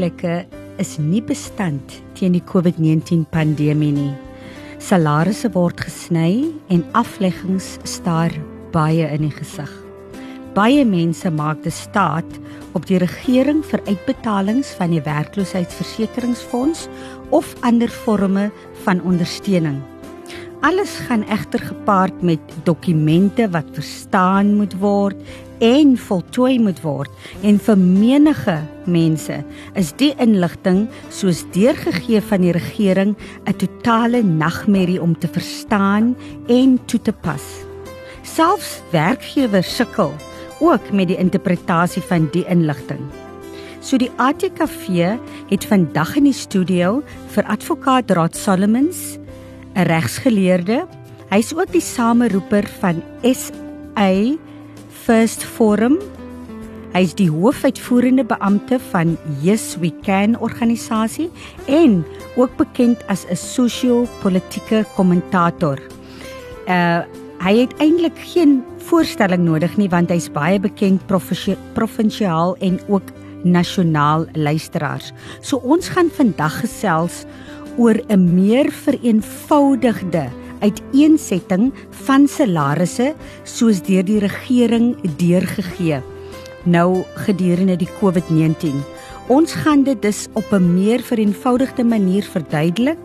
werkplekke is nie bestand teen die COVID-19 pandemie nie. Salarisse word gesny en afleggings staar baie in die gesig. Baie mense maak te staat op die regering vir uitbetalings van die werkloosheidsversekeringsfonds of ander forme van ondersteuning. Alles gaan egter gepaard met dokumente wat verstaan moet word en voltooi moet word en vir menige mense is die inligting soos deurgegee van die regering 'n totale nagmerrie om te verstaan en toe te pas. Selfs werkgewers sukkel ook met die interpretasie van die inligting. So die ATKV het vandag in die studio vir advokaat Raad Solomons, 'n regsgeleerde. Hy's ook die sameroeper van SA First Forum. Hy's die hoofuitvoerende beampte van Yes We Can organisasie en ook bekend as 'n sosio-politieke kommentator. Uh hy het eintlik geen voorstelling nodig nie want hy's baie bekend provinsiaal en ook nasionaal luisteraars. So ons gaan vandag gesels 'n meer vereenvoudigde uiteensetting van salarisse soos deur die regering deurgegee nou gedurende die COVID-19. Ons gaan dit dus op 'n meer vereenvoudigde manier verduidelik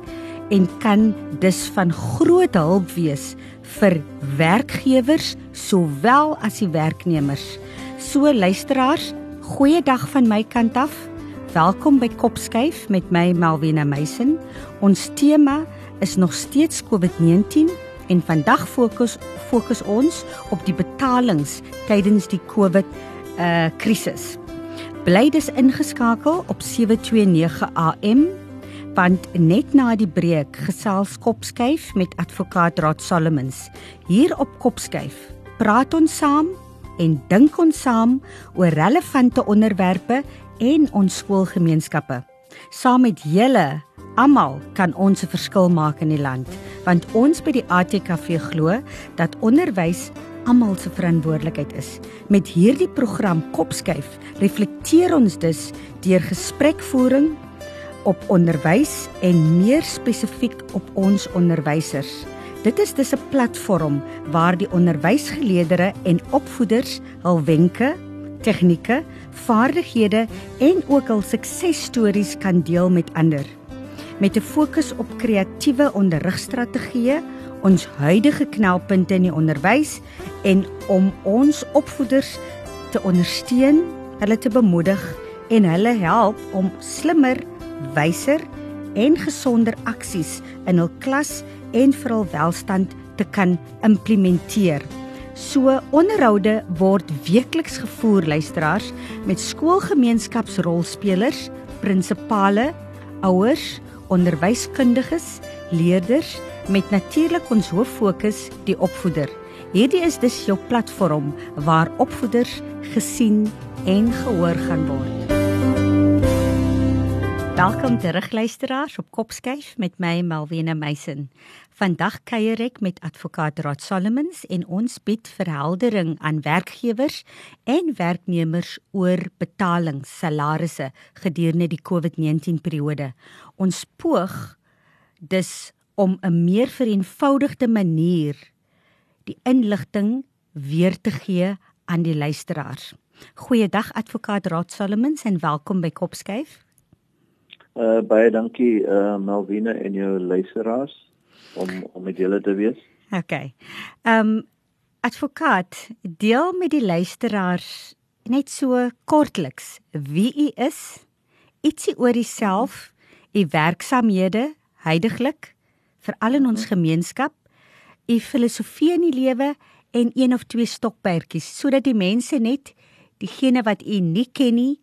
en kan dus van groot hulp wees vir werkgewers sowel as die werknemers. So luisteraars, goeiedag van my kant af. Welkom by Kopskuif met my Malvina Meisen. Ons tema is nog steeds COVID-19 en vandag fokus fokus ons op die betalings tydens die COVID uh krisis. Bly dus ingeskakel op 729 AM want net na die breek gesels Kopskuif met advokaat Raad Solomons. Hier op Kopskuif praat ons saam en dink ons saam oor relevante onderwerpe en ons skoolgemeenskappe. Saam met julle almal kan ons 'n verskil maak in die land, want ons by die ATKV glo dat onderwys almal se verantwoordelikheid is. Met hierdie program Kopskuif reflekteer ons dus deur gesprekvoering op onderwys en meer spesifiek op ons onderwysers. Dit is dus 'n platform waar die onderwysgeleerders en opvoeders hul wenke, tegnieke, vaardighede en ook hul suksesstories kan deel met ander. Met 'n fokus op kreatiewe onderrigstrategieë, ons huidige knelpunte in die onderwys en om ons opvoeders te ondersteun, hulle te bemoedig en hulle help om slimmer wyser en gesonder aksies in hul klas en vir hul welstand te kan implementeer. So onderhoude word weekliks gevoer luisteraars met skoolgemeenskapsrolspelers, prinsipale, ouers, onderwyskundiges, leerders met natuurlik ons hoof fokus die opvoeder. Hierdie is dus jou platform waar opvoeders gesien en gehoor gaan word. Welkom terug luisteraars op Kopskyf met my Malwena Meisen. Vandag kuier ek met advokaat Rod Solomons en ons bied verheldering aan werkgewers en werknemers oor betalings, salarisse gedurende die COVID-19 periode. Ons poog dus om 'n meer vereenvoudigde manier die inligting weer te gee aan die luisteraars. Goeiedag advokaat Rod Solomons en welkom by Kopskyf. Uh baie dankie uh Melvina en jou luisteraars om om met julle te wees. OK. Um advokaat, deel met die luisteraars net so kortliks wie u is, ietsie oor uself, u werksamehede heidaglik veral in ons mhm. gemeenskap, u filosofie in die lewe en een of twee stokperdjies sodat die mense net diegene wat u nie ken nie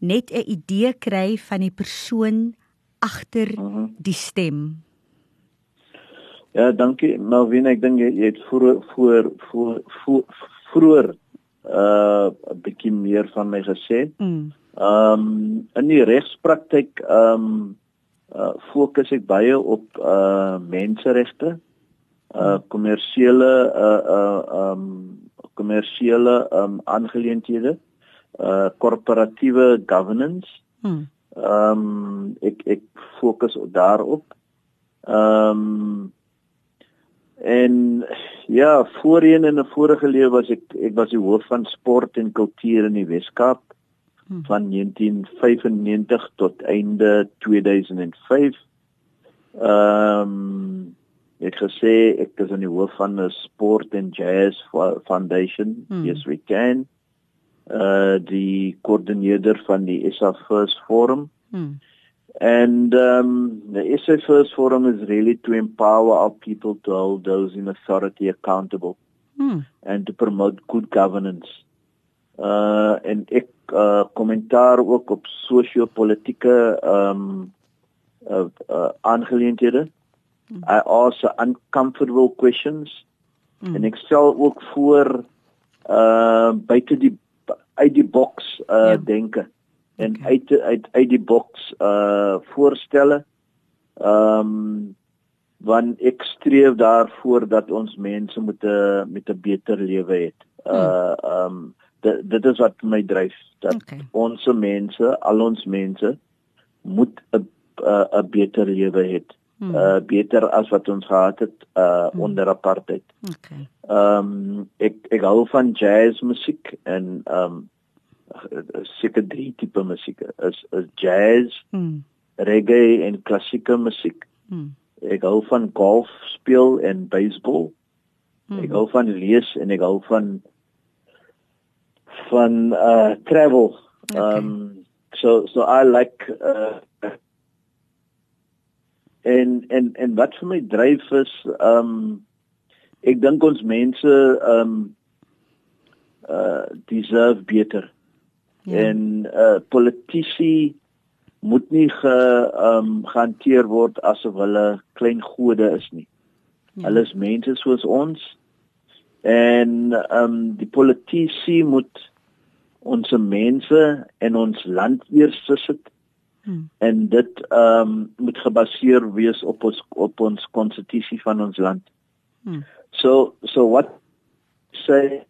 net 'n idee kry van die persoon agter mhm. die stem. Ja, dankie Melvin, ek dink jy, jy het voor voor voor voor vroeër uh 'n bietjie meer van my gesê. Mm. Um in die regspraktyk um uh fokus ek baie op uh menseregte, uh kommersiële uh uh um kommersiële um aangeleenthede uh korporatiewe governance. Ehm um, ek ek fokus daarop. Ehm um, en ja, voorheen in 'n vorige lewe was ek ek was die hoof van sport en kultuur in die Weskaap hmm. van 1995 tot einde 2005. Ehm um, ek gesê ek is in die hoof van 'n sport and jazz foundation. Hmm. Yes we can. Uh die koördineerder van die SA First Forum. Hmm. And um, the SA First Forum is really to empower our people to hold those in authority accountable hmm. and to promote good governance. Uh, en ek uh, kommentaar ook op sosio-politieke um, uh, uh, aangeleenthede. Hmm. I ask uncomfortable questions hmm. en ek stel ook voor uh, buite die uit die boks uh, ja. denke en okay. uit uit uit die boks uh voorstelle. Ehm um, want ek streef daarvoor dat ons mense met 'n met 'n beter lewe het. Uh ehm um, dit dit is wat my dryf dat okay. ons mense, al ons mense moet 'n 'n beter lewe hê. Hmm. Uh beter as wat ons gehad het uh hmm. onder apartheid. Okay. Ehm um, ek ek hou van jazz musiek en ehm um, seker drie tipe musiek is is jazz, mm. reggae en klassieke musiek. Mm. Ek hou van golf speel en baseball. Mm. Ek hou van lees en ek hou van van uh travel. Okay. Um so so I like uh en en en wat vir my dryf is um ek dink ons mense um uh deserve beter. Ja. En uh politici moet nie ge um gehanteer word asof hulle klein gode is nie. Ja. Hulle is mense soos ons. En um die politici moet ons mense en ons land eers sit. Hmm. En dit um moet gebaseer wees op ons op ons konstitusie van ons land. Hmm. So so what say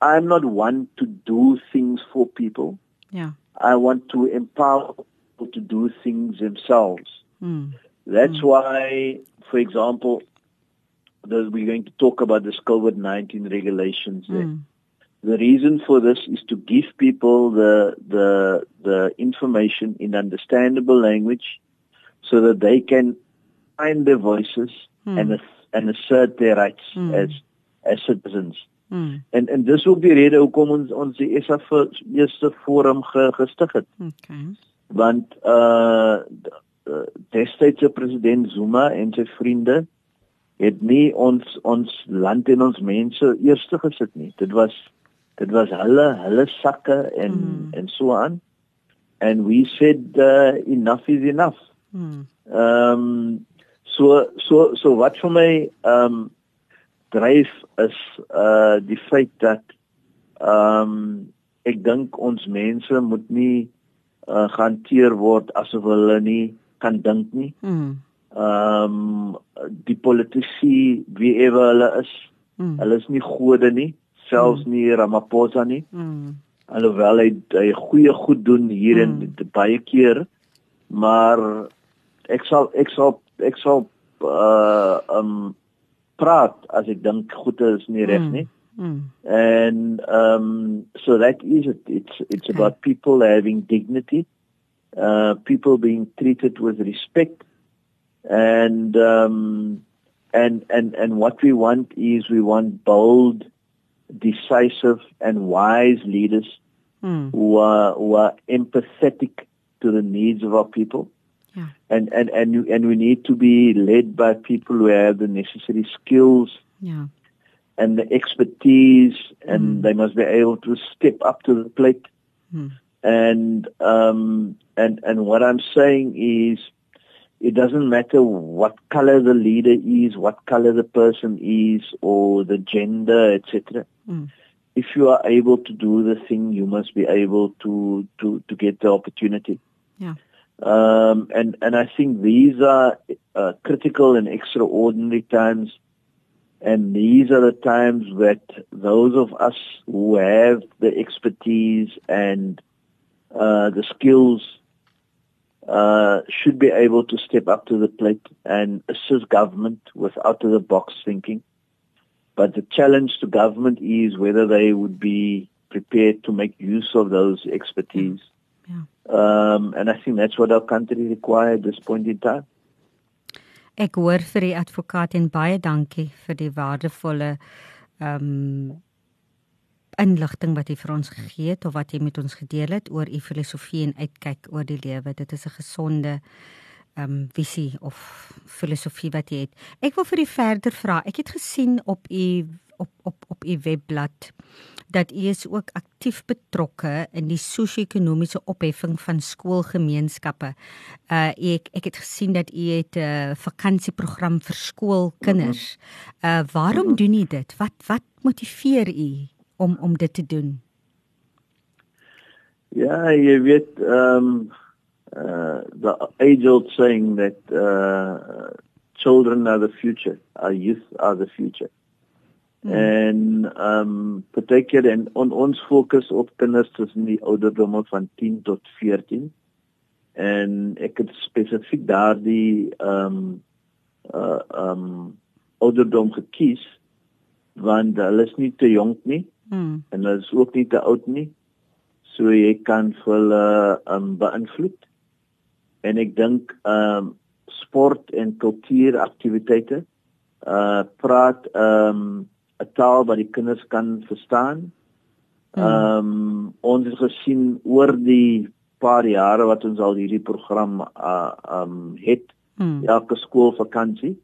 I'm not one to do things for people. Yeah. I want to empower people to do things themselves. Mm. That's mm. why, for example, we're going to talk about this COVID-19 regulations. Mm. The reason for this is to give people the the the information in understandable language, so that they can find their voices hmm. and and assert their rights hmm. as as citizens. Hmm. En en dis ook die rede hoekom ons ons die SA eerste forum ge, gestig het. Okay. Want uh destydse president Zuma en sy vriende het nie ons ons land en ons mense eerste gesit nie. Dit was dit was hulle hulle sakke en hmm. en so aan. And we said uh, enough is enough. Hmm. Ehm um, so so so wat vir my ehm um, dryf is uh die feit dat ehm um, ek dink ons mense moet nie uh gehanteer word asof hulle nie kan dink nie. Ehm mm. um, die politici wie ewe hulle is, mm. hulle is nie gode nie, selfs mm. nie Ramaphosa nie. Mm. Alhoewel hy hy goeie goed doen hier mm. in baie keer, maar ek sal ek sal ek sal uh um praat as ek dink goed is nie reg nie. Mm. And um so that is it. It's it's okay. about people having dignity, uh people being treated with respect and um and and and what we want is we want bold decisive and wise leaders mm. who are who are empathetic to the needs of our people yeah. And and and and we need to be led by people who have the necessary skills. Yeah. And the expertise, and mm. they must be able to step up to the plate. Mm. And um, and and what I'm saying is, it doesn't matter what color the leader is, what color the person is, or the gender, etc. Mm. If you are able to do the thing, you must be able to to to get the opportunity. Yeah. Um, and, and I think these are uh, critical and extraordinary times. And these are the times that those of us who have the expertise and uh, the skills uh, should be able to step up to the plate and assist government with out of the box thinking. But the challenge to government is whether they would be prepared to make use of those expertise. Yeah. Um, and I think that's what our country requires at this point in time. Ek hoor vir die advokaat en baie dankie vir die waardevolle ehm um, inligting wat jy vir ons gegee het of wat jy met ons gedeel het oor u filosofie en uitkyk oor die lewe. Dit is 'n gesonde um, visie of filosofie wat jy het. Ek wil vir u verder vra. Ek het gesien op u op op op u webblad dat u is ook aktief betrokke in die sosio-ekonomiese opheffing van skoolgemeenskappe. Uh ek ek het gesien dat u het 'n uh, vakansieprogram vir skoolkinders. Uh waarom doen u dit? Wat wat motiveer u om om dit te doen? Ja, jy weet ehm um, uh the age old saying that uh children are the future, our youth are the future. Hmm. En ehm um, beteken en on, ons fokus op kinders tussen die ouderdomme van 10 tot 14. En ek het spesifiek daardie ehm um, uh ehm um, ouderdom gekies want hulle is nie te jonk nie. Hmm. En hulle is ook nie te oud nie. So jy kan hulle ehm um, beïnvloed. En ek dink ehm um, sport en kultuuraktiwiteite uh praat ehm um, 'n taal wat die kinders kan verstaan. Hmm. Ehm um, ons het gesien oor die paar jare wat ons al hierdie program uh um het hmm. elke skoolvakansie.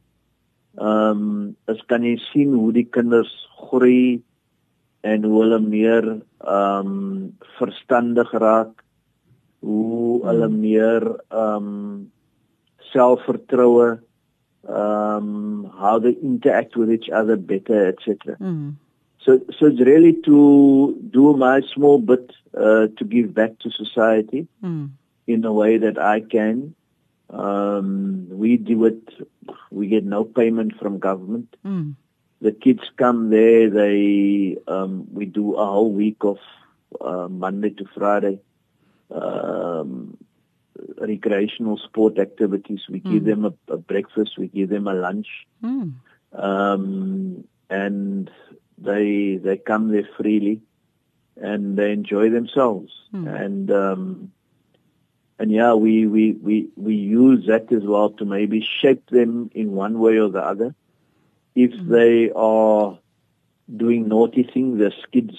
Ehm um, as kan jy sien hoe die kinders groei en hoe hulle meer ehm um, verstandig raak, hoe hmm. hulle meer ehm um, selfvertroue um, how they interact with each other better, etc. Mm. So, so it's really to do my small bit uh, to give back to society mm. in a way that I can. Um, we do it. We get no payment from government. Mm. The kids come there. They um, we do a whole week of uh, Monday to Friday. Um, recreational sport activities. We mm. give hmm. them a, a, breakfast, we give them a lunch, mm. um, and they they come there freely, and they enjoy themselves. Mm. And um, and yeah, we, we we we use that as well to maybe shape them in one way or the other. If hmm. they are doing naughty things, as kids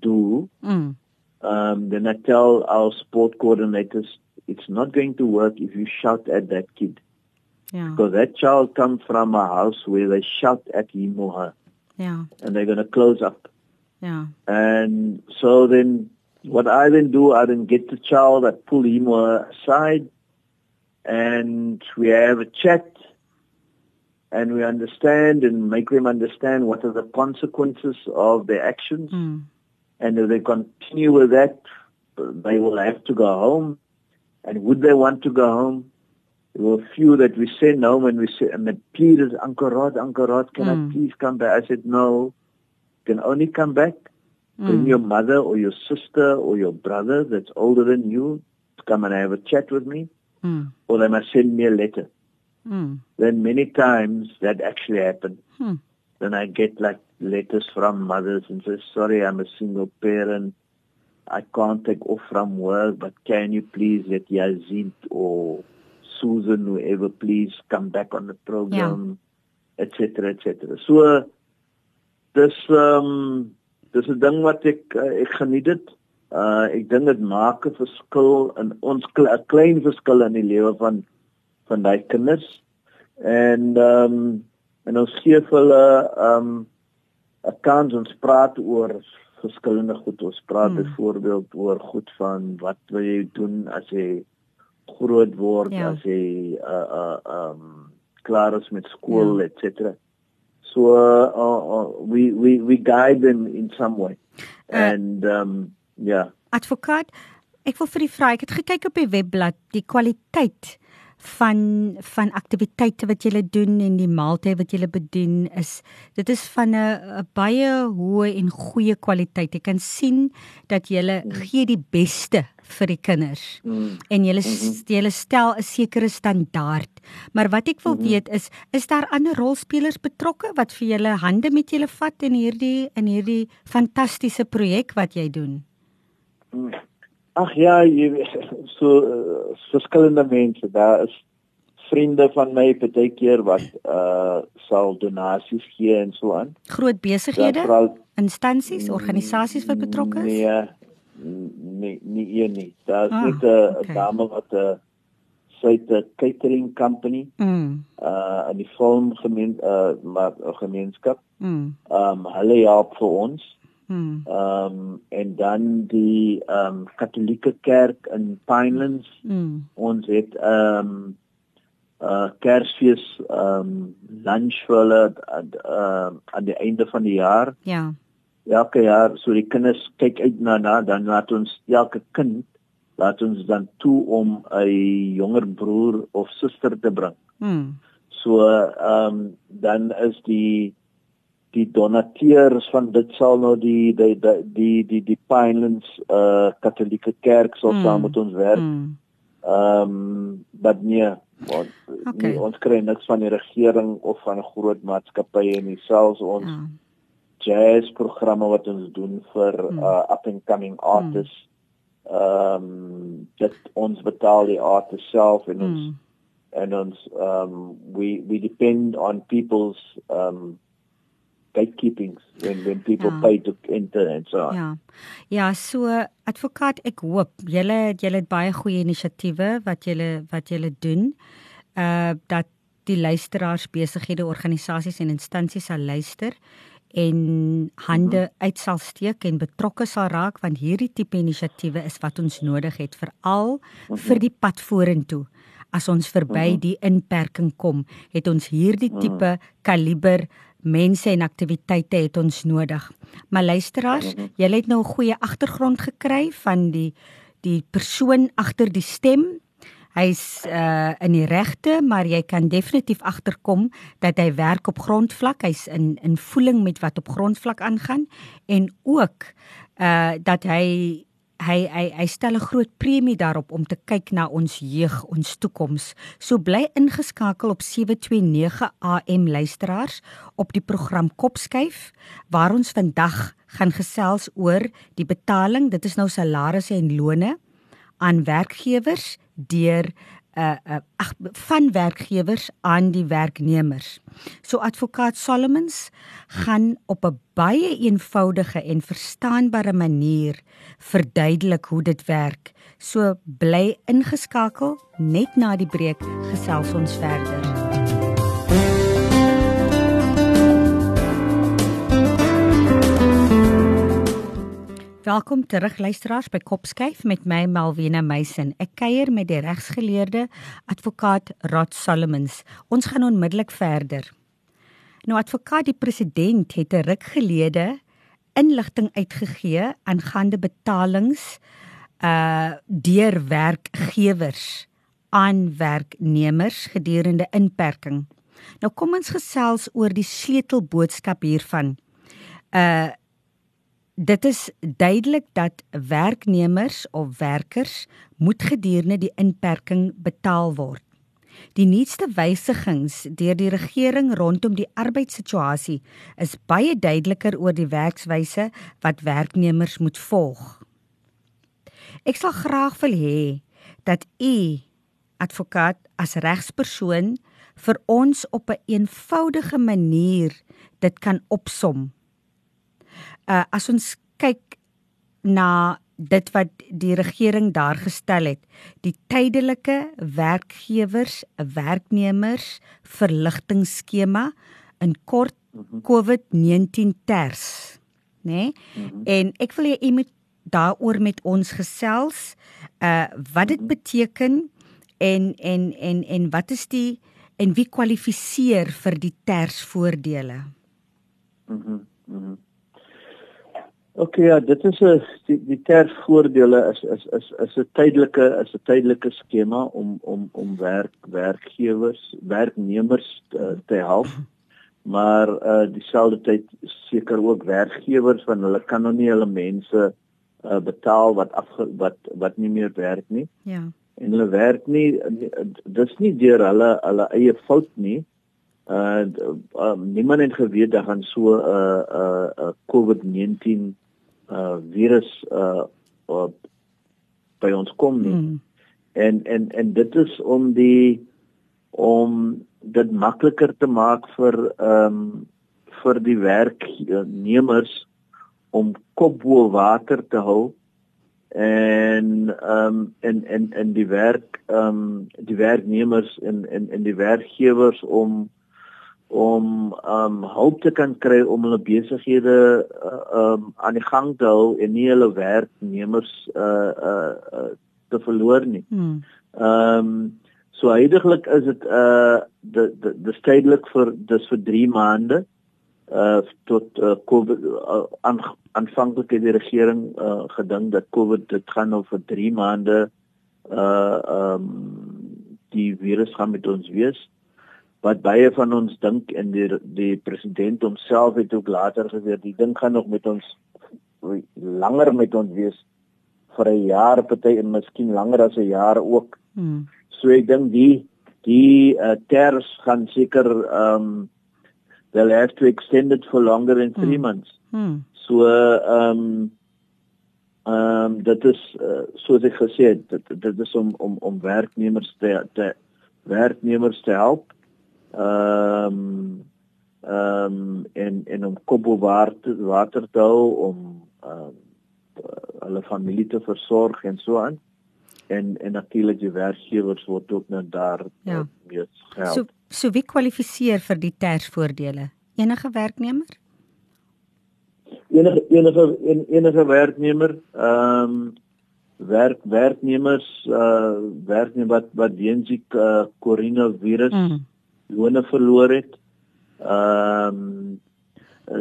do, hmm. Um, then I tell our sport coordinators it's not going to work if you shout at that kid. Yeah. Because that child comes from a house where they shout at him or her. Yeah. And they're going to close up. Yeah. And so then what I then do, I then get the child, I pull him or her aside and we have a chat and we understand and make them understand what are the consequences of their actions. Mm. And if they continue with that, they will have to go home and would they want to go home? There were a few that we sent home and we said, and the pleaders, Uncle Rod, Uncle Rod, can mm. I hmm. please come back? I said, no, you can only come back mm. your mother or your sister or your brother that's older than you to come and have a chat with me, mm. or they must send me a letter. Mm. Then many times that actually happened. Mm. Then I get like letters from mothers and say, sorry, I'm a single parent. I can't take off from work, but can you please let Yazid or Susan, whoever, please come back on the program, etc., yeah. etc. Et so, dis um dis 'n ding wat ek uh, ek geniet dit. Uh ek dink dit maak 'n verskil in ons 'n klein verskil in die lewe van van daai kinders. En um en ons gee vir hulle um 'n kans ons praat oor verskillende goed. Ons praat hmm. byvoorbeeld oor goed van wat wil jy doen as jy groot word, ja. as jy uh uh um klaar is met skool, ja. etc. So uh, uh, we we we guide them in some way. Uh, And um yeah. Advokaat, ek wil vir u vra, ek het gekyk op die webblad, die kwaliteit van van aktiwiteite wat julle doen en die maaltye wat julle bedien is dit is van 'n baie hoë en goeie kwaliteit. Jy kan sien dat julle mm. gee die beste vir die kinders. Mm. En julle mm -hmm. julle stel 'n sekere standaard. Maar wat ek wil mm -hmm. weet is is daar ander rolspelers betrokke wat vir julle hande met julle vat in hierdie in hierdie fantastiese projek wat jy doen? Mm. Ag ja, jy so uh, verskillende mense. Daar is vriende van my baie keer wat uh sal donasies gee en so aan. Groot besighede, instansies, organisasies wat betrokke is? Nee. Nee, nie hier nie. Daar is ah, net 'n okay. dame wat 'n syte catering company. Mm. Uh in die vorm gemeen uh maar 'n gemeenskap. Mm. Um hulle help vir ons. Ehm um, en dan die ehm um, Katolieke Kerk in Pinelands. Mm. Ons het ehm um, uh Kersfees ehm um, lunch vir hulle uh, aan die einde van die jaar. Ja. Elke jaar so die kinders kyk uit na na dan laat ons elke kind laat ons dan toe om 'n jonger broer of suster te bring. Mm. So ehm um, dan is die die donateurs van dit sal nou die die die die die, die Pinelands uh Katolieke Kerk sal mm. saam met ons werk. Hmm. Ehm mm. um, nee, want okay. nie, ons kry niks van die regering of van groot maatskappy en selfs ons ja. jazz programme wat ons doen vir mm. uh up and coming artists. Ehm mm. um, dit ons betaal die artists self en ons mm. en ons um we we depend on people's um gatekeepings when when people ja. pay to enter and so on. Ja. Ja, so advokaat, ek hoop julle julle het baie goeie inisiatiewe wat julle wat julle doen. Uh dat die luisteraars besighede, organisasies en instansies sal luister en hande mm -hmm. uit sal steek en betrokke sal raak want hierdie tipe inisiatiewe is wat ons nodig het veral mm -hmm. vir die pad vorentoe. As ons verby mm -hmm. die inperking kom, het ons hierdie tipe mm -hmm. kaliber mense en aktiwiteite het ons nodig. Maar luisteraars, julle het nou 'n goeie agtergrond gekry van die die persoon agter die stem. Hy's uh in die regte, maar jy kan definitief agterkom dat hy werk op grondvlak. Hy's in in voeling met wat op grondvlak aangaan en ook uh dat hy hy hy hy stel 'n groot premie daarop om te kyk na ons jeug, ons toekoms. So bly ingeskakel op 729 AM luisteraars op die program Kopskuif waar ons vandag gaan gesels oor die betaling, dit is nou salarisse en lone aan werkgewers deur uh uh ag van werkgewers aan die werknemers. So advokaat Solomons gaan op 'n baie eenvoudige en verstaanbare manier verduidelik hoe dit werk. So bly ingeskakel net na die breek gesels ons verder. Welkom terug luisteraars by Kopskyf met my Malwena Meisen. Ek kuier met die regsgeleerde advokaat Rod Solomons. Ons gaan onmiddellik verder. Nou advokaat die president het 'n ruk gelede inligting uitgegee aangaande betalings uh deur werkgewers aan werknemers gedurende inperking. Nou kom ons gesels oor die sleutelboodskap hiervan. Uh Dit is duidelik dat werknemers of werkers moet gedurende die inperking betaal word. Die nuutste wysigings deur die regering rondom die arbeidssituasie is baie duideliker oor die werkswyse wat werknemers moet volg. Ek sal graag wil hê dat u advokaat as regspersoon vir ons op 'n eenvoudige manier dit kan opsom uh, as ons kyk na dit wat die regering daar gestel het, die tydelike werkgewers, werknemers verligtingskema in kort mhm. COVID-19 ters, né? Nee? Mm -hmm. En ek wil hê u moet daaroor met ons gesels, uh wat dit mhm. beteken en en en en wat is die en wie kwalifiseer vir die ters voordele? Mhm. Mm mm OK ja, dit is 'n die, die tervoordele is is is is 'n tydelike is 'n tydelike skema om om om werk werkgewers, werknemers te, te help. Maar uh dieselfde tyd seker ook werkgewers van hulle kan nog nie hulle mense uh betaal wat af wat wat nie meer werk nie. Ja. En hulle werk nie dis nie deur hulle hulle eie fout nie. Uh, uh niemand het geweet dat gaan so 'n uh, 'n uh, uh, COVID-19 uh virus uh op by ons kom nie. Mm. En en en dit is om die om dit makliker te maak vir ehm um, vir die werknemers om kop bo water te hou en ehm um, en en en die werk ehm um, die werknemers en en en die werkgewers om om um hulp te kan kry om hulle besighede uh, um aan die gang te hou en nie hulle werknemers uh uh, uh te verloor nie. Hmm. Um so heidaglik is dit uh die die die stedelik vir dis vir 3 maande uh tot uh, COVID uh, aan aanvanklik het die regering uh gedink dat COVID dit gaan nou vir 3 maande uh um die virus gaan met ons wees wat baie van ons dink en die die president homself het ook later gesê die ding gaan nog met ons langer met ons wees vir 'n jaar party en miskien langer as 'n jaar ook. Hmm. So ek dink die die uh, ters gaan seker um they'll have to extend it for longer than 3 hmm. months. Hmm. So um um dit is uh, soos ek gesê het dit, dit is om om om werknemers te te werknemers te help ehm um, ehm um, en en om koppel water water te hou om ehm um, hulle familie te versorg en so aan en en natuurlik die werkgewers word ook nou daar ja. mee gehelp. So so wie kwalifiseer vir die tersvoordele? Enige werknemer? Enige enige en, enige werknemer ehm um, werk werknemers uh werknemers wat wat weens die uh, coronavirus mm lone verloor het. Ehm um,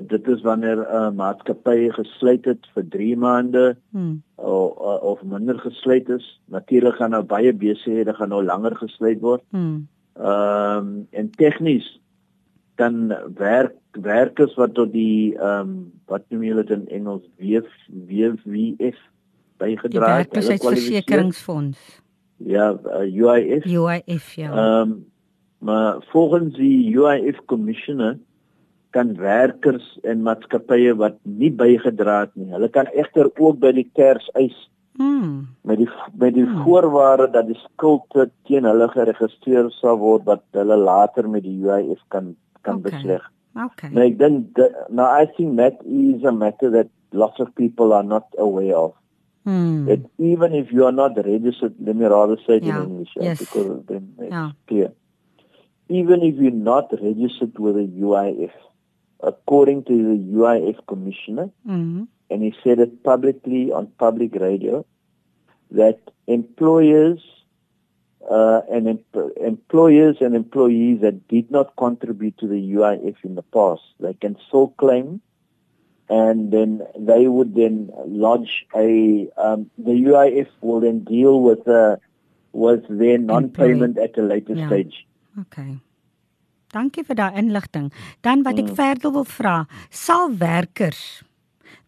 dit is wanneer 'n uh, maatskappy gesluit het vir 3 maande hmm. of, of minder gesluit is. Natuurlik gaan nou baie besighede gaan nou langer gesluit word. Hmm. Ehm um, en tegnies dan werk werkers wat tot die ehm um, wat noem jy dit in Engels WWF bygedra het. Die werkloosheidversekeringsfonds. Ja, uh, UIF. UIF ja. Ehm um, Maar volgens die UIF commissioner kan werkers en maatskappye wat nie bygedra het nie, hulle kan egter ook by die kers eis. Hmm. Met die met die hmm. voorwaarde dat die skuld teen hulle geregistreer sal word wat hulle later met die UIF kan kan okay. besleg. Okay. Nou ek dink now I think that is a matter that lots of people are not aware of. Hmm. That even if you are not registered, let me rather say it yeah. in English yes. because then it's yeah. clear even if you're not registered with the UIF, according to the UIF commissioner, mm-hmm. and he said it publicly on public radio, that employers uh, and em- employers and employees that did not contribute to the UIF in the past, they can still claim, and then they would then lodge a. Um, the UIF will then deal with uh, with their non-payment at a later yeah. stage. Okay. Dankie vir daai inligting. Dan wat ek mm. verder wil vra, sal werkers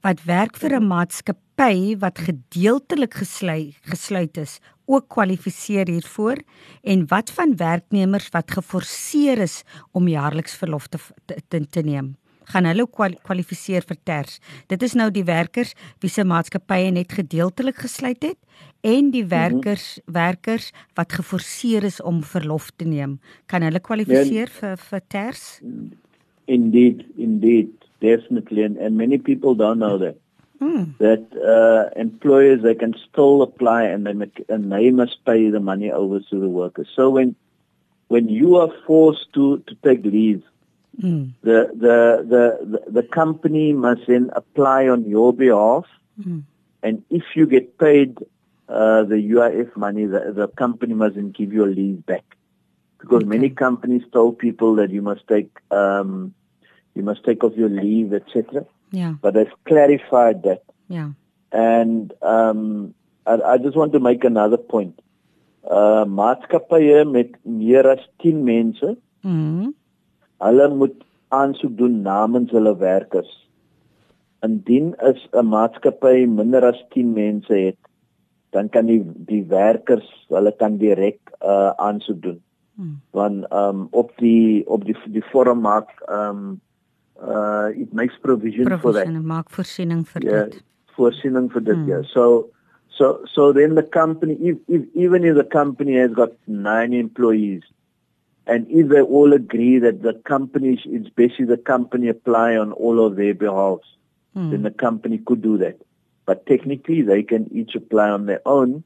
wat werk vir 'n maatskappy wat gedeeltelik gesluit gesluit is, ook kwalifiseer hiervoor en wat van werknemers wat geforseer is om jaarliks verlof te te, te neem? Gaan hulle kwalifiseer vir TERS. Dit is nou die werkers wie se maatskappye net gedeeltelik gesluit het en die mhm. werkers mm -hmm. werkers wat geforseer is om verlof te neem. Kan hulle kwalifiseer yeah. vir vir TERS? Indeed, indeed, definitely and, and many people don't know that. Mm. That uh employers they can still apply and they make, and they must pay the money over to the workers. So when when you are forced to to take leave Mm. The, the, the, the, company must then apply on your behalf. Mm. And if you get paid uh, the UIF money, the, the company must then give you a leave back. Because okay. many companies tell people that you must take, um, you must take off your leave, etc. Yeah. But they've clarified that. Yeah. And um I, I just want to make another point. Uh maatskappye met meer as 10 mense, Mhm. Hulle moet aansoek doen namens hulle werkers. Indien is 'n maatskappy minder as 10 mense het, dan kan die die werkers, hulle kan direk uh aansoek doen. Mm. Want um op die op die die vorm maak um uh it makes provision, for that. Provision maak voorsiening vir Yeah, dit. voorsiening for this Hmm. year. So, so, so then the company, if, if, even if the company has got nine employees, and if they all agree that the company, it's basically the company apply on all of their behalves, Mm. then the company could do that. But technically, they can each apply on their own.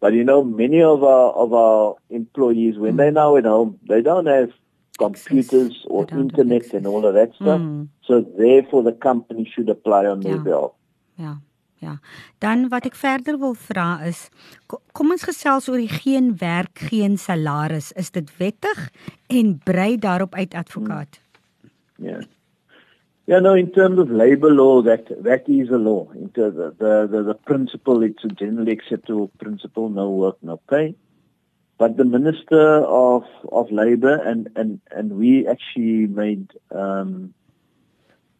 But you know, many of our of our employees, when they're now at home, they don't have computers or They don't have internet and all of that stuff. Mm. So therefore, the company should apply on their Yeah. behalf. Ja. Ja. Dan wat ek verder wil vra is ko- kom ons gesels oor die geen werk, geen salaris. Is dit wettig en brei daarop uit advokaat? Yeah. Yeah, no, in terms of labor law, that that is a law. In terms of the, the, the principle, it's a generally acceptable principle, no work, no pay. But the Minister of, of Labor and, and, and we actually made, um,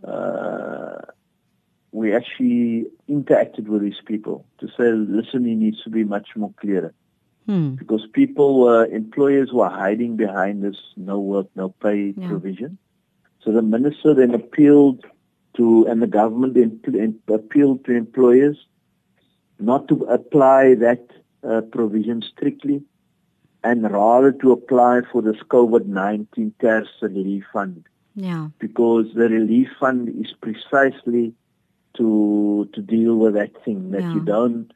uh, we actually interacted with these people to say, listen, it needs to be much more clearer Hmm. because people were employers were hiding behind this no work no pay Yeah. provision so the minister then appealed to and the government then appealed to employers not to apply that uh, provision strictly and rather to apply for this covid-19 CARES relief fund Ja. because the relief fund is precisely to to deal with that thing that Yeah. you don't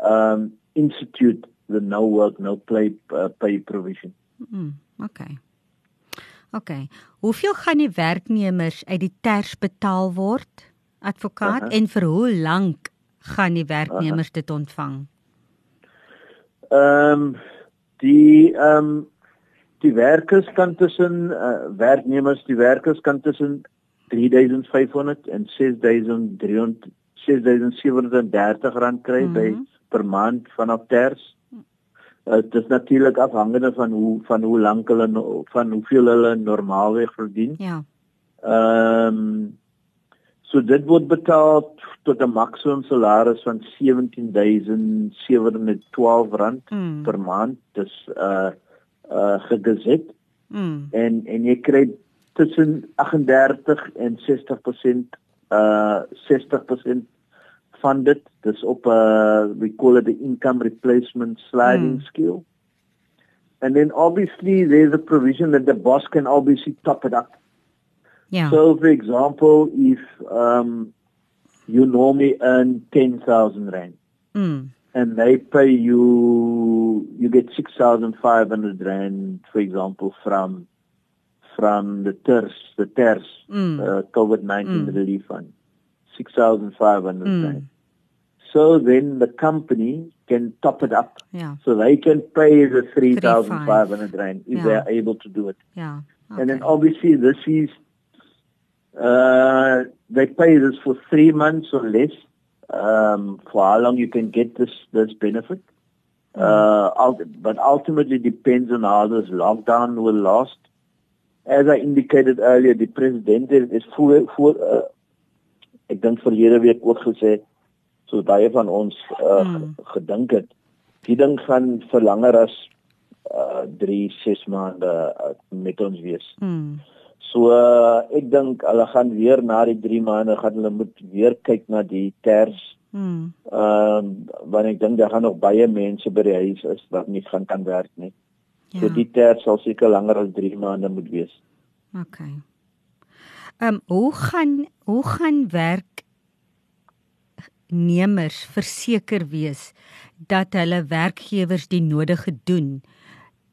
um, institute the no work no play uh, pay provision. Mm. Okay. Okay. Hoeveel gaan die werknemers uit die ters betaal word? Advokaat Aha. en vir hoe lank gaan die werknemers dit ontvang? Ehm um, die ehm um, die werkers kan tussen uh, werknemers die werkers kan tussen 3500 en 6300 6730 rand kry mm. -hmm. by per maand vanaf ters. Uh, dit is natuurlik afhangende van hoe van hoe lank hulle van hoeveel hulle normaalweg verdien. Ja. Ehm um, so dit word betaal tot 'n maksimum salaris van 17712 rand Mm. per maand. Dis uh uh gegeset Mm. en en jy kry tussen 38 en 60% uh 60% van dit. Dis op 'n uh, we call it the income replacement sliding Mm. scale. And then obviously there's a provision that the boss can obviously top it up. Ja. So, for example, if um, you normally earn 10,000 rand Mm. and they pay you, you get 6,500 rand, for example, from from the TERS, the TERS, Mm. uh, COVID-19 Mm. relief fund, 6,500 Mm. So then the company can top it up. Ja. So they can pay the 3,500 rand if Yeah. they are able to do it. Ja. And then obviously this is uh they pay this for three months or less. Um for how long you can get this this benefit. Uh but ultimately depends on how this lockdown will last. As I indicated earlier, die president het is voor voor uh, ek dink verlede week ook gesê so baie van ons uh, Mm. gedink het die ding gaan vir langer as uh 3 6 maande uh, met ons wees. Mm. So uh, ek dink hulle gaan weer na die 3 maande gaan hulle moet weer kyk na die ters. Mm. Ehm um, want ek dink daar gaan nog baie mense by die huis is wat nie gaan kan werk nie. Ja. So die ters sal seker langer as 3 maande moet wees. Okay. Ehm um, hoe gaan hoe gaan werknemers verseker wees dat hulle werkgewers die nodige doen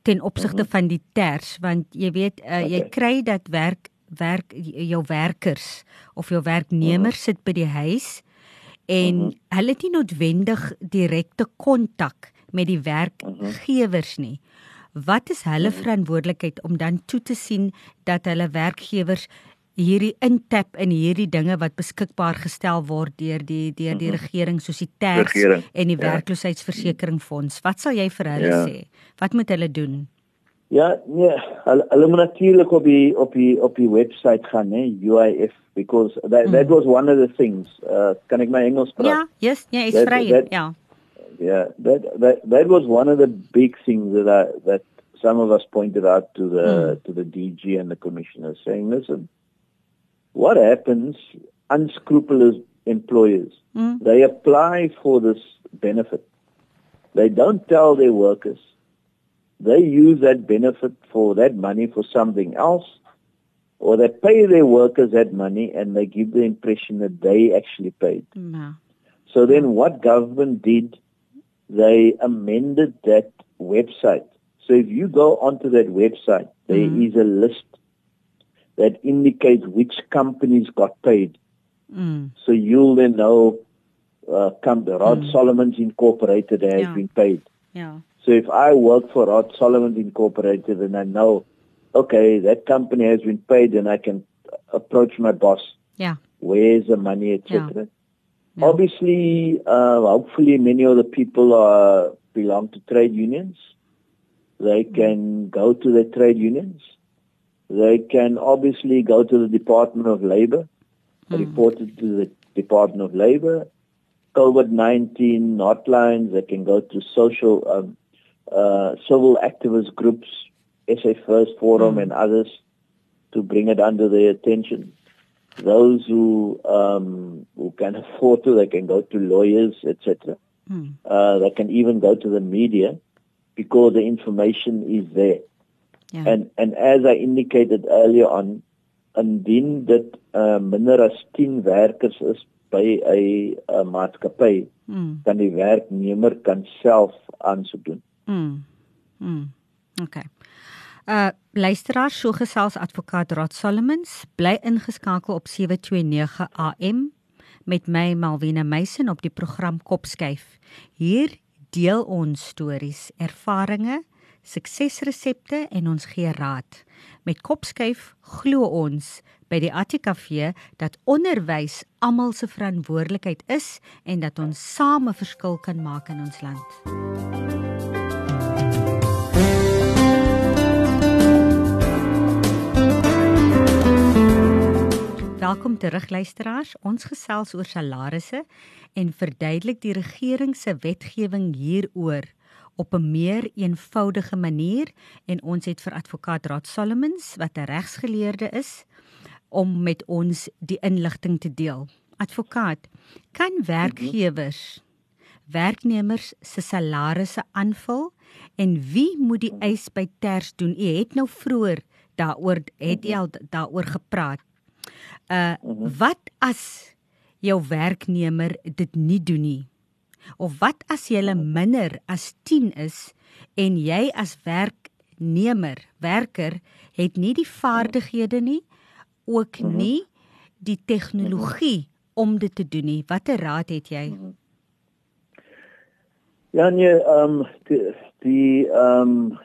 ten opsigte van die ters want jy weet uh, jy Okay. kry dat werk werk jou werkers of jou werknemers sit by die huis en Mhm. hulle het nie noodwendig direkte kontak met die werkgewers nie. Wat is hulle verantwoordelikheid om dan toe te sien dat hulle werkgewers hierdie intap in hierdie dinge wat beskikbaar gestel word deur die deur die regering soos die tax en die ja. werkloosheidsversekeringsfonds. Wat sal jy vir hulle ja. sê? Wat moet hulle doen? Ja, nee, hulle, hulle moet natuurlik op die op die op die webwerf gaan, hè, UIF because that mm. that was one of the things. Uh kan ek my Engels praat? Ja, yes, ja, is vry, ja. Yeah, that that that was one of the big things that I, that some of us pointed out to the mm. to the DG and the commissioner saying, listen, what happens unscrupulous employers mm. they apply for this benefit they don't tell their workers they use that benefit for that money for something else or they pay their workers that money and they give the impression that they actually paid no. so then what government did they amended that website so if you go onto that website there mm. is a list that indicates which companies got paid. Mm. So you'll then know uh, come the Rod mm. Solomons Incorporated has yeah. been paid. Yeah. So if I work for Rod Solomons Incorporated and I know, okay, that company has been paid, then I can approach my boss. Yeah. Where's the money, etc. Yeah. Yeah. Obviously, uh, hopefully, many of the people are belong to trade unions. They mm. can go to the trade unions they can obviously go to the Department of Labor, mm. report it to the Department of Labor. COVID-19 hotlines, they can go to social, um, uh, civil activist groups, SA First Forum mm. and others to bring it under their attention. Those who um, who can afford to, they can go to lawyers, etc. Mm. Uh, they can even go to the media because the information is there. Yeah. And and as I indicated earlier on, indien dit uh, minder as 10 werkers is by 'n uh, maatskappy, mm. dan die werknemer kan self aansoek doen. Mm. Mm. Okay. Uh luisteraar, so gesels advokaat Rod Solomons, bly ingeskakel op 729 AM met my Malwena Meisen op die program Kopskyf. Hier deel ons stories, ervarings suksesresepte en ons gee raad. Met Kopskyf glo ons by die ATKV dat onderwys almal se verantwoordelikheid is en dat ons same verskil kan maak in ons land. Welkom terug luisteraars. Ons gesels oor salarisse en verduidelik die regering se wetgewing hieroor op 'n meer eenvoudige manier en ons het vir advokaat Rad Solomons wat 'n regsgeleerde is om met ons die inligting te deel. Advokaat, kan werkgewers werknemers se salarisse aanvul en wie moet die eis by ters doen? U het nou vroeër daaroor het jy al daaroor gepraat. Uh wat as jou werknemer dit nie doen nie? Of wat as jy minder as 10 is en jy as werknemer, werker het nie die vaardighede nie, ook mhm. nie die tegnologie om dit te doen nie. Watter raad het jy? Mhm. Ja nee, ehm um, die die ehm um,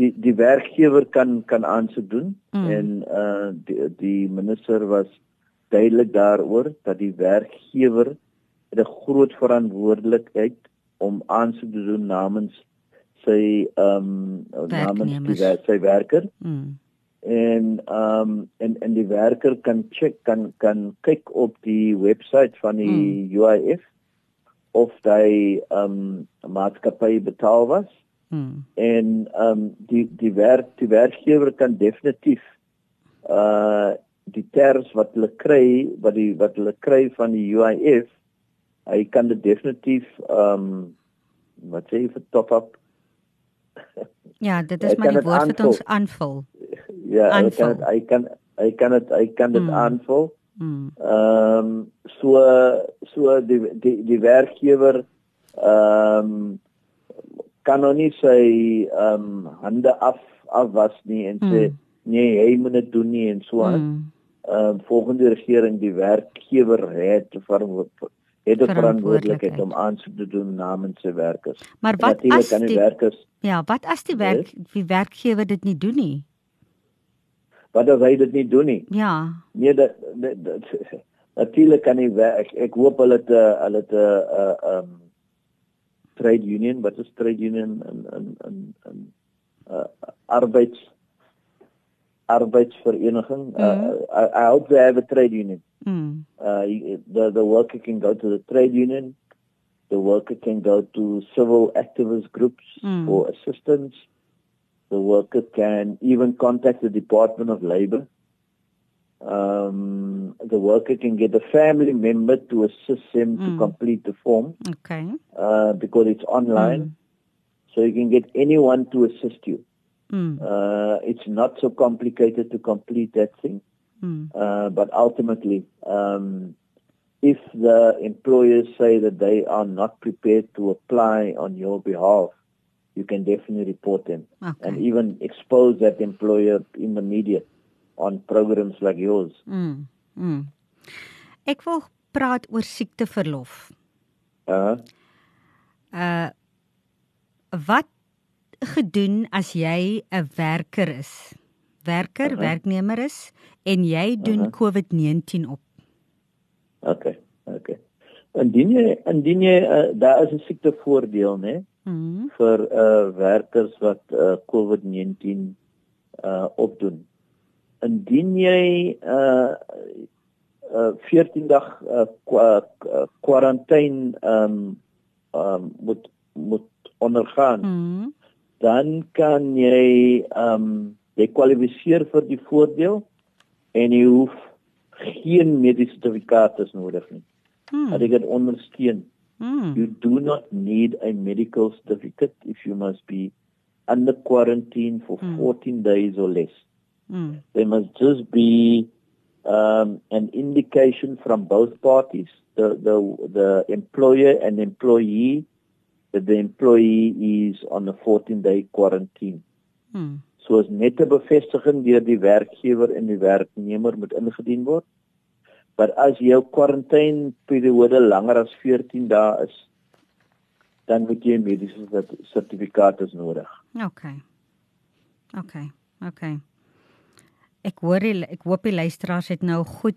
die die werkgewer kan kan aansoek doen mm. en uh die die minister was duidelik daaroor dat die werkgewer 'n groot verantwoordelikheid om aansoek te doen namens sy ehm um, namens die, sy werker. Mm. En ehm um, en en die werker kan check kan kan kyk op die webwerf van die mm. UIF of hy ehm um, maatskappy betaal was. Mm. En ehm um, die die werk die werkgewer kan definitief uh die terms wat hulle kry wat die wat hulle kry van die UIF hy kan dit definitief ehm um, wat sê vir top up Ja, dit is maar die woord wat ons aanvul. Ja, hy kan het, hy kan hy kan dit hy kan dit mm. aanvul. Mm. Ehm um, so so die die die werkgewer ehm um, kan nog nie sy ehm um, hande af af was nie en sê mm. nee, hy moet dit doen nie en so aan. Mm. Ehm um, volgende regering die werkgewer het verantwoordelik het 'n verantwoordelikheid om aansoek te doen namens sy werkers. Maar wat as die, die werkers Ja, wat as die werk yes? die werkgewer dit nie doen nie? wat as hy dit nie doen nie? Ja. Nee, dat, dat, dat natuurlik kan nie ek, ek hoop hulle het hulle het 'n uh, um trade union, wat is trade union in in in in uh, arbeids arbeidsvereniging. Uh, mm. I, I hope they have a trade union. Mm. Uh, the the worker can go to the trade union. The worker can go to civil activist groups mm. for assistance. The worker can even contact the Department of Labor. Um, the worker can get a family member to assist him mm. to complete the form. Okay. Uh, because it's online. Mm. So you can get anyone to assist you. Mm. Uh, it's not so complicated to complete that thing. Mm. Uh, but ultimately, um, if the employers say that they are not prepared to apply on your behalf, you can definitely report them okay. and even expose that employer in the media on programs like yours. Mm. Mm. Ek wil praat oor siekteverlof. Uh. Uh wat gedoen as jy 'n werker is? Werker, uh -huh. werknemer is en jy doen uh -huh. COVID-19 op. OK, OK. Indien jy indien jy uh, daar is 'n siekte voordeel, né? Mhm. vir uh werkers wat uh COVID-19 uh opdoen. Indien jy uh uh 14 dag uh kwarantyne um um moet moet ondergaan. Mhm dan kan jy ehm um, jy kwalifiseer vir die voordeel en jy hoef geen mediese sertifikaat nodig nie. Hmm. Hulle het ondersteun. Hmm. You do not need a medical certificate if you must be under quarantine for hmm. 14 days or less. Hmm. There must just be um, an indication from both parties, the the the employer and employee that the employee is on a 14 day quarantine. Hmm. So as net 'n bevestiging deur die werkgewer en die werknemer moet ingedien word. Maar as jou quarantaine periode langer as 14 dae is, dan moet jy 'n mediese sertifikaat as nodig. OK. OK. OK. Ek hoor die, ek hoop die luisteraars het nou goed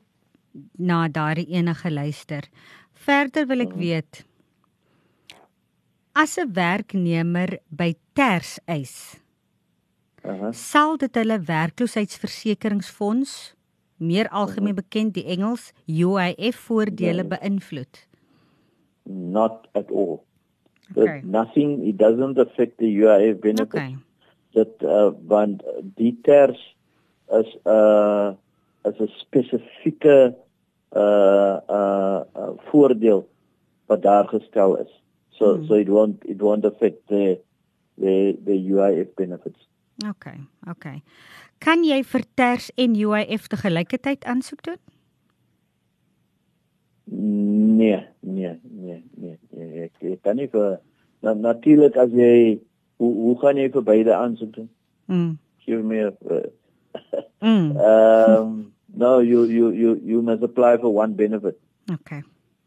na daardie enige luister. Verder wil ek hmm. weet as 'n werknemer by Ters eis. Uh -huh. Sal dit hulle werkloosheidsversekeringsfonds meer algemeen -huh. bekend die Engels UIF voordele yeah. beïnvloed? Not at all. Okay. nothing it doesn't affect the UIF benefit. Okay. That uh want die Ters is 'n uh, is 'n spesifieke uh uh, uh voordeel wat daar gestel is. So mm. so it won't it won't affect the the the UIF benefits. Okay, okay. Kan jy vir Ters en UIF te gelykertyd aansoek doen? Nee, nee, nee, nee. nee ek, ek kan nie vir na, natuurlik as jy hoe hoe gaan jy vir beide aansoek doen? Mm. Give me a uh, mm. um no you you you you must apply for one benefit. Okay.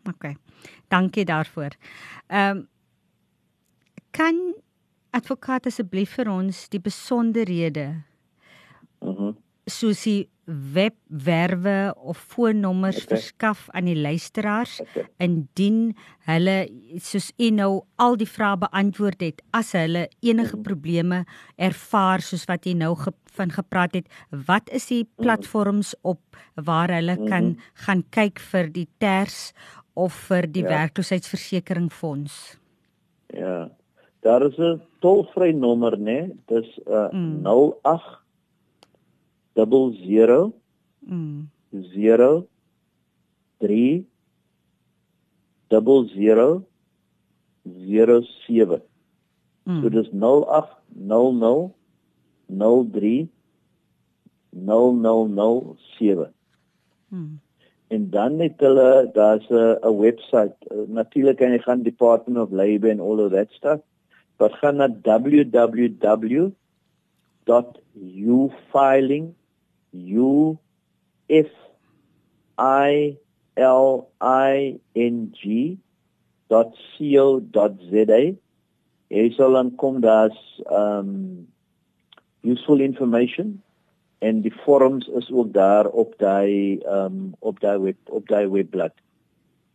Okay. Dankie daarvoor. Ehm um, kan advokaat asseblief vir ons die besonderhede mhm uh soos die webwerwe of foonnommers okay. verskaf aan die luisteraars okay. indien hulle soos u nou al die vrae beantwoord het as hulle enige -hmm. probleme ervaar soos wat jy nou ge van gepraat het wat is die mhm. platforms op waar hulle mm -hmm. kan gaan kyk vir die ters of vir die ja. werkloosheidsversekeringsfonds. Ja. Daar is 'n tolvrye nommer, né? Dis uh mm. 08 00 mm 0 3 00 07. Mm. So dis 08 00 03 0007. Mm en dan het hulle daar's 'n webwerf uh, natuurlik en jy gaan department of labor and all of that stuff but gaan na www.ufiling u f i l i n g .co.za jy sal dan kom daar's um useful information en die forums is ook daar op daai um, op daai web op daai webblad.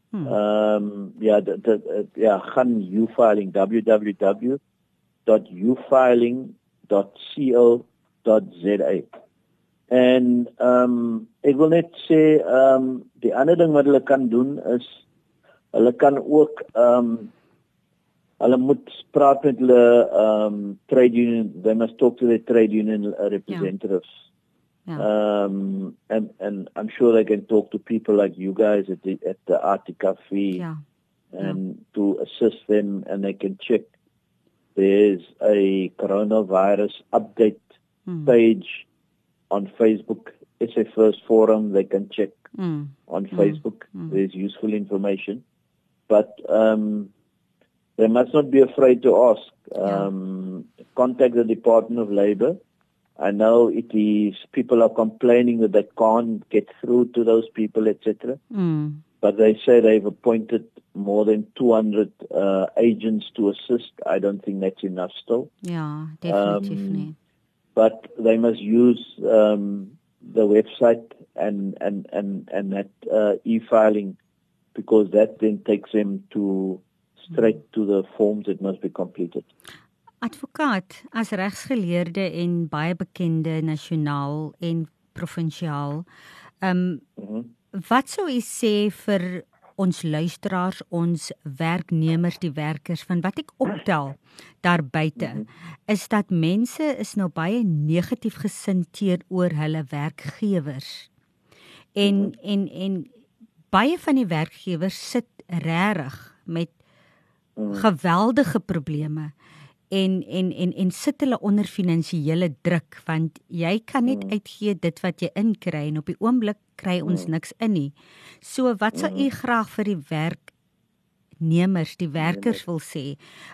Hmm. Ehm um, ja dat ja gaan ufiling www.ufiling.co.za. En ehm um, ek wil net sê ehm um, die ander ding wat hulle kan doen is hulle kan ook ehm um, hulle moet praat met hulle um trade union they must talk to their trade union representatives yeah. Yeah. um and and i'm sure they can talk to people like you guys at the at the Arctic Cafe yeah. and yeah. to assist them and they can check there's a coronavirus update mm. page on Facebook it's a first forum they can check mm. on hmm. Facebook mm. there's useful information but um they must not be afraid to ask. Um, yeah. Contact the Department of Labor. I know it is people are complaining that they can't get through to those people, etc. Mm. But they say they've appointed more than 200 uh, agents to assist. I don't think that's enough still. Yeah, definitely. Um, but they must use um, the website and and and and that uh, e-filing because that then takes them to straight to the forms it must be completed. Advokaat, as regsgeleerde en baie bekende nasionaal en provinsiaal, ehm um, mm -hmm. wat sou u sê vir ons luisteraars, ons werknemers, die werkers van wat ek optel daar buite -hmm. is dat mense is nou baie negatief gesind teenoor hulle werkgewers. En -hmm. en en baie van die werkgewers sit regtig met mm. geweldige probleme en en en en sit hulle onder finansiële druk want jy kan net mm. uitgee dit wat jy inkry en op die oomblik kry ons mm. niks in nie. So wat sal u mm. graag vir die werknemers, die werkers wil sê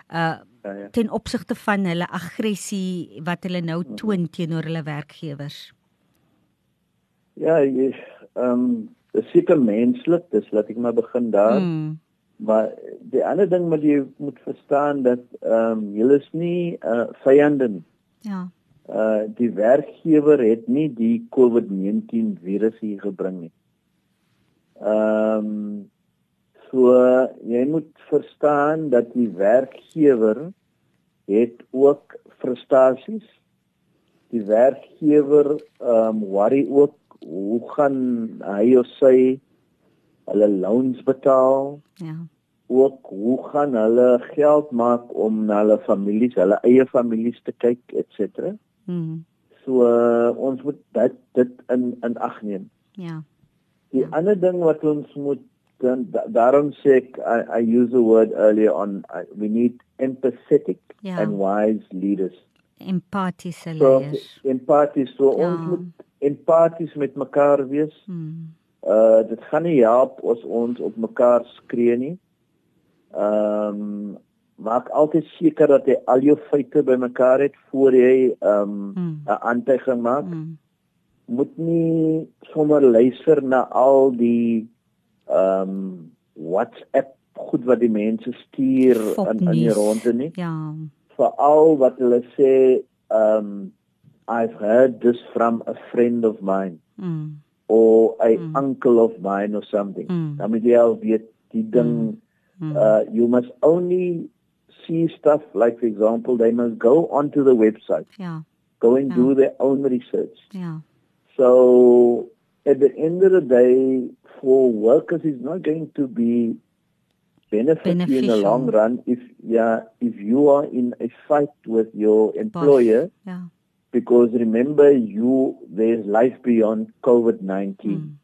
uh ja, ja. ten opsigte van hulle aggressie wat hulle nou toon teenoor hulle werkgewers? Ja, ehm um, dis seker menslik, dis laat ek maar begin daar. Mm. Maar die ander ding wat jy moet verstaan dat ehm um, julle is nie uh vyande nie. Ja. Uh die werkgewer het nie die COVID-19 virus hier gebring nie. Ehm um, so jy moet verstaan dat die werkgewer het ook frustasies. Die werkgewer ehm um, worry ook hoe gaan hy of sy hulle loans betaal. Ja. Ook hoe gaan hulle geld maak om na hulle families, hulle eie families te kyk, ens. Mhm. So uh, ons moet dit dit in in ag neem. Ja. Die ja. ander ding wat ons moet dan daarom sê ek I, I use the word earlier on I, we need empathetic ja. and wise leaders. Empathie se leiers. So, empathie so ja. ons moet empaties met mekaar wees. Mhm Uh dit gaan nie help as ons op mekaar skree nie. Ehm um, maak altyd seker dat jy al jou feite bymekaar het voor jy ehm um, 'n mm. aantekening maak. Mm. Moet nie sommer luister na al die ehm um, WhatsApp goed wat die mense stuur in in die ronde nie. Ja. Veral wat hulle sê ehm um, I've heard this from a friend of mine. Mm or a mm. uncle of mine or something. Mm. Dan moet jy al weet die ding mm. uh you must only see stuff like for example they must go onto the website. Yeah. Go and yeah. do their own research. Yeah. So at the end of the day for workers it's not going to be benefit in the long run if yeah if you are in a fight with your employer. Boss. Yeah because remember you there's life beyond covid-19 mm.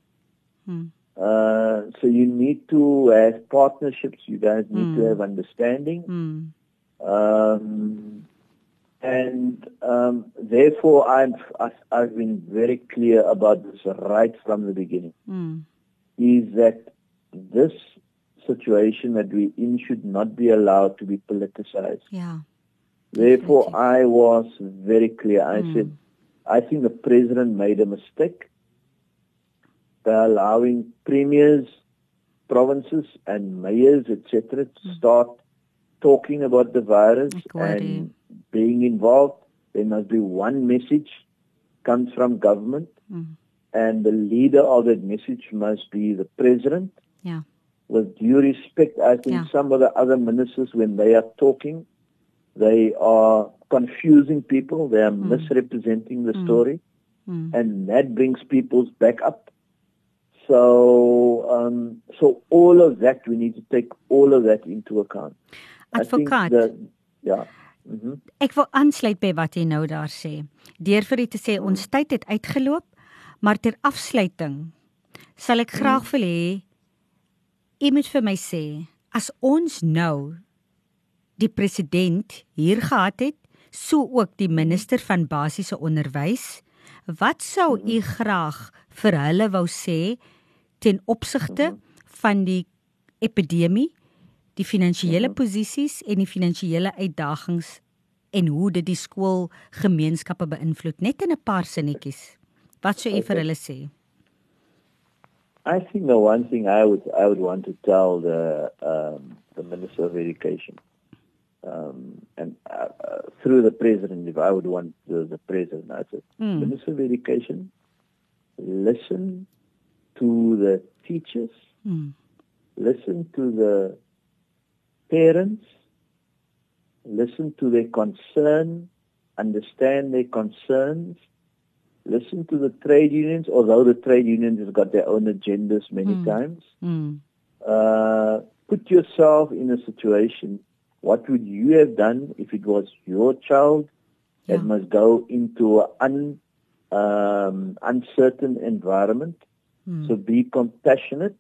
Mm. Uh, so you need to have partnerships you guys need mm. to hmm. have understanding hmm. um, and um, therefore I'm, I've been very clear about this right from the beginning hmm. is that this situation that we in should not be allowed to be politicized yeah Therefore, okay. I was very clear. I mm. said, I think the president made a mistake by allowing premiers, provinces, and mayors, etc., to mm. start talking about the virus and being involved. There must be one message comes from government, mm. and the leader of that message must be the president. Yeah. With due respect, I think yeah. some of the other ministers, when they are talking, they are confusing people. They are mm. misrepresenting the mm. story, mm. and that brings people's back up. So, um, so all of that we need to take all of that into account. Advocaat. Ja. Mm -hmm. Ek wil aansluit by wat jy nou daar sê. Deur vir u te sê ons mm. tyd het uitgeloop, maar ter afsluiting sal ek graag mm. wil hê u moet vir my sê as ons nou die president hier gehad het, so ook die minister van basiese onderwys, wat sou u graag vir hulle wou sê ten opsigte van die epidemie, die finansiële posisies en die finansiële uitdagings en hoe dit die skoolgemeenskappe beïnvloed net in 'n paar sinnetjies. Wat sou u vir hulle sê? I think the one thing I would I would want to tell the um the minister of education um, and uh, uh, through the president, if I would want the, the president, I said, mm. Minister of Education, listen to the teachers, mm. listen to the parents, listen to their concern, understand their concerns, listen to the trade unions, although the trade unions have got their own agendas many mm. times. Hmm. Uh, put yourself in a situation what would you have done if it was your child yeah. that must go into an un, um, uncertain environment? Mm. So be compassionate.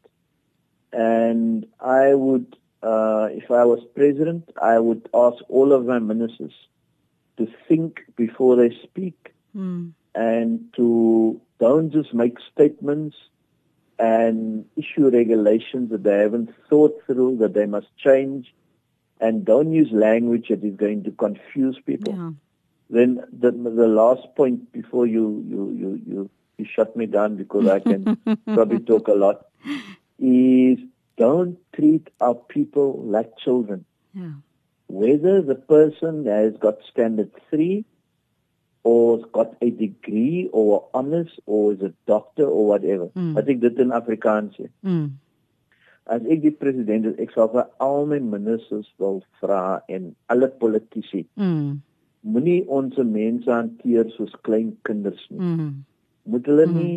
And I would, uh, if I was president, I would ask all of my ministers to think before they speak mm. and to don't just make statements and issue regulations that they haven't thought through, that they must change and don't use language that is going to confuse people. Yeah. Then the the last point before you you you you, you shut me down because I can probably talk a lot is don't treat our people like children. Yeah. Whether the person has got standard three or has got a degree or honors or is a doctor or whatever. Mm. I think that's in Afrikaans. Mm. As ek die president is, ek sal vir al my ministers wil vra en alle politici. Mm. Moenie ons mense hanteer soos klein kinders nie. Mm. Moet hulle mm. nie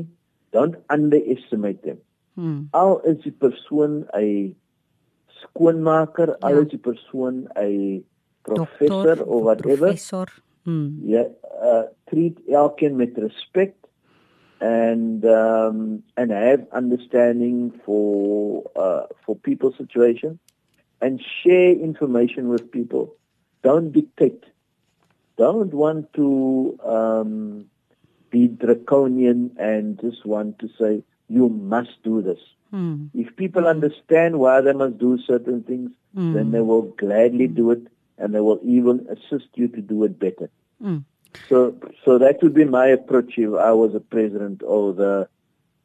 don't underestimate them. Mm. Al is die persoon 'n skoonmaker, ja. al is die persoon 'n professor of whatever. Professor. Mm. Ja, uh, treat elkeen met respek and um, and have understanding for uh, for people's situation and share information with people. Don't dictate. Don't want to um, be draconian and just want to say you must do this. Hmm. If people understand why they must do certain things, hmm. then they will gladly do it and they will even assist you to do it better. Hmm. So, so that would be my approach if I was a president or the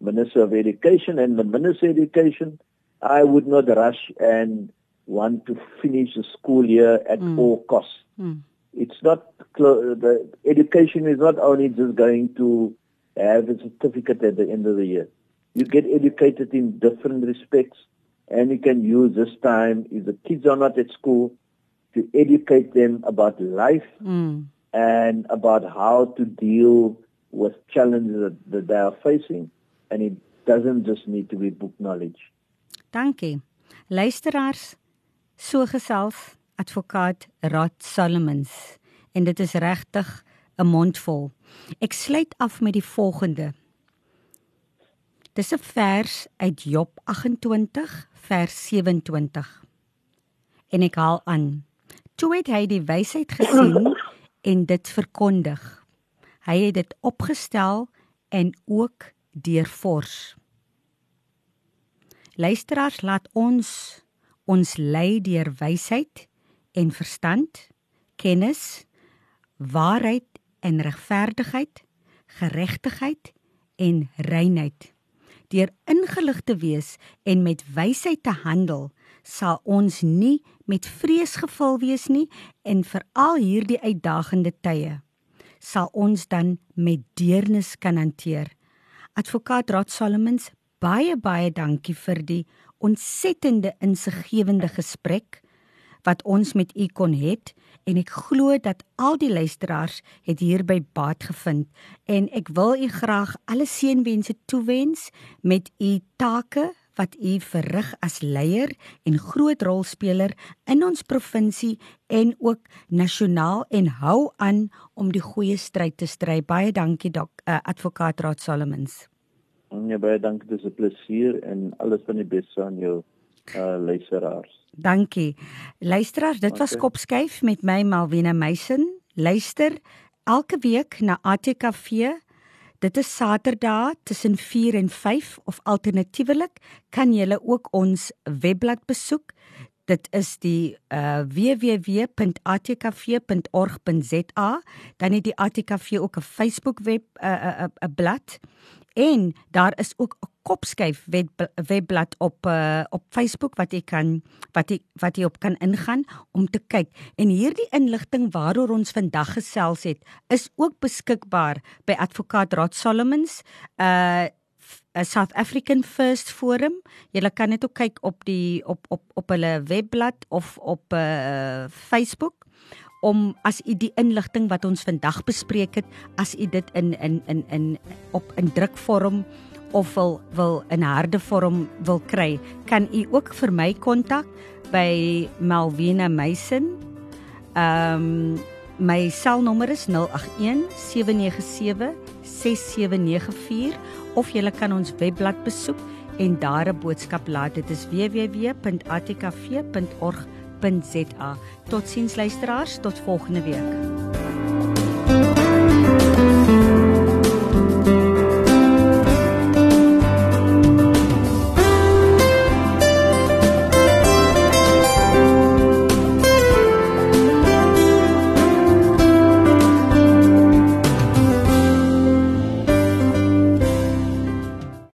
minister of education. And the minister of education, I would not rush and want to finish the school year at mm. all costs. Mm. It's not the education is not only just going to have a certificate at the end of the year. You get educated in different respects, and you can use this time if the kids are not at school to educate them about life. Mm and about how to deal with challenges that, that they are facing and it doesn't just need to be book knowledge. Dankie. Luisteraars, so gesels advokaat Rod Solomons en dit is regtig 'n mondvol. Ek sluit af met die volgende. Dis 'n vers uit Job 28 vers 27. En ek haal aan. Toe het hy die wysheid gesien en dit verkondig. Hy het dit opgestel en ook deurfors. Luisteraars, laat ons ons lei deur wysheid en verstand, kennis, waarheid en regverdigheid, geregtigheid en reinheid. Deur ingelig te wees en met wysheid te handel, sal ons nie met vrees gevul wees nie en veral hierdie uitdagende tye sal ons dan met deernis kan hanteer. Advokaat Rod Solomons, baie baie dankie vir die ontsettende insiggewende gesprek wat ons met u kon het en ek glo dat al die luisteraars het hierby baat gevind en ek wil u graag alle seënwense toewens met u take wat u verrig as leier en groot rolspeler in ons provinsie en ook nasionaal en hou aan om die goeie stryd te stry. Baie dankie dok uh, advokaat Raad Solomons. Nee, baie dankie, dit is 'n plesier en alles van die beste aan jou uh luisteraars. Dankie. Luisteraars, dit okay. was Kopskyf met my Malwena Meisen. Luister elke week na ATKV. Dit is Saterdag tussen 4 en 5 of alternatiefelik kan jy ook ons webblad besoek. Dit is die uh www.atkv.org.za. Dan het die ATKV ook 'n Facebook web 'n uh, 'n uh, 'n uh, blad en daar is ook 'n kopskyf web, webblad op uh, op Facebook wat jy kan wat jy wat jy op kan ingaan om te kyk en hierdie inligting waaroor ons vandag gesels het is ook beskikbaar by advokaat Rod Solomons uh 'n South African First Forum. Jy kan net ook kyk op die op op op hulle webblad of op uh Facebook om as u die inligting wat ons vandag bespreek het as u dit in in in in op in drukvorm of wil wil in harde vorm wil kry kan u ook vir my kontak by Malvina Meisen. Ehm um, my selnommer is 081 797 6794 of jy kan ons webblad besoek en daar 'n boodskap laat. Dit is www.atkv.org.za. Totsiens luisteraars, tot volgende week.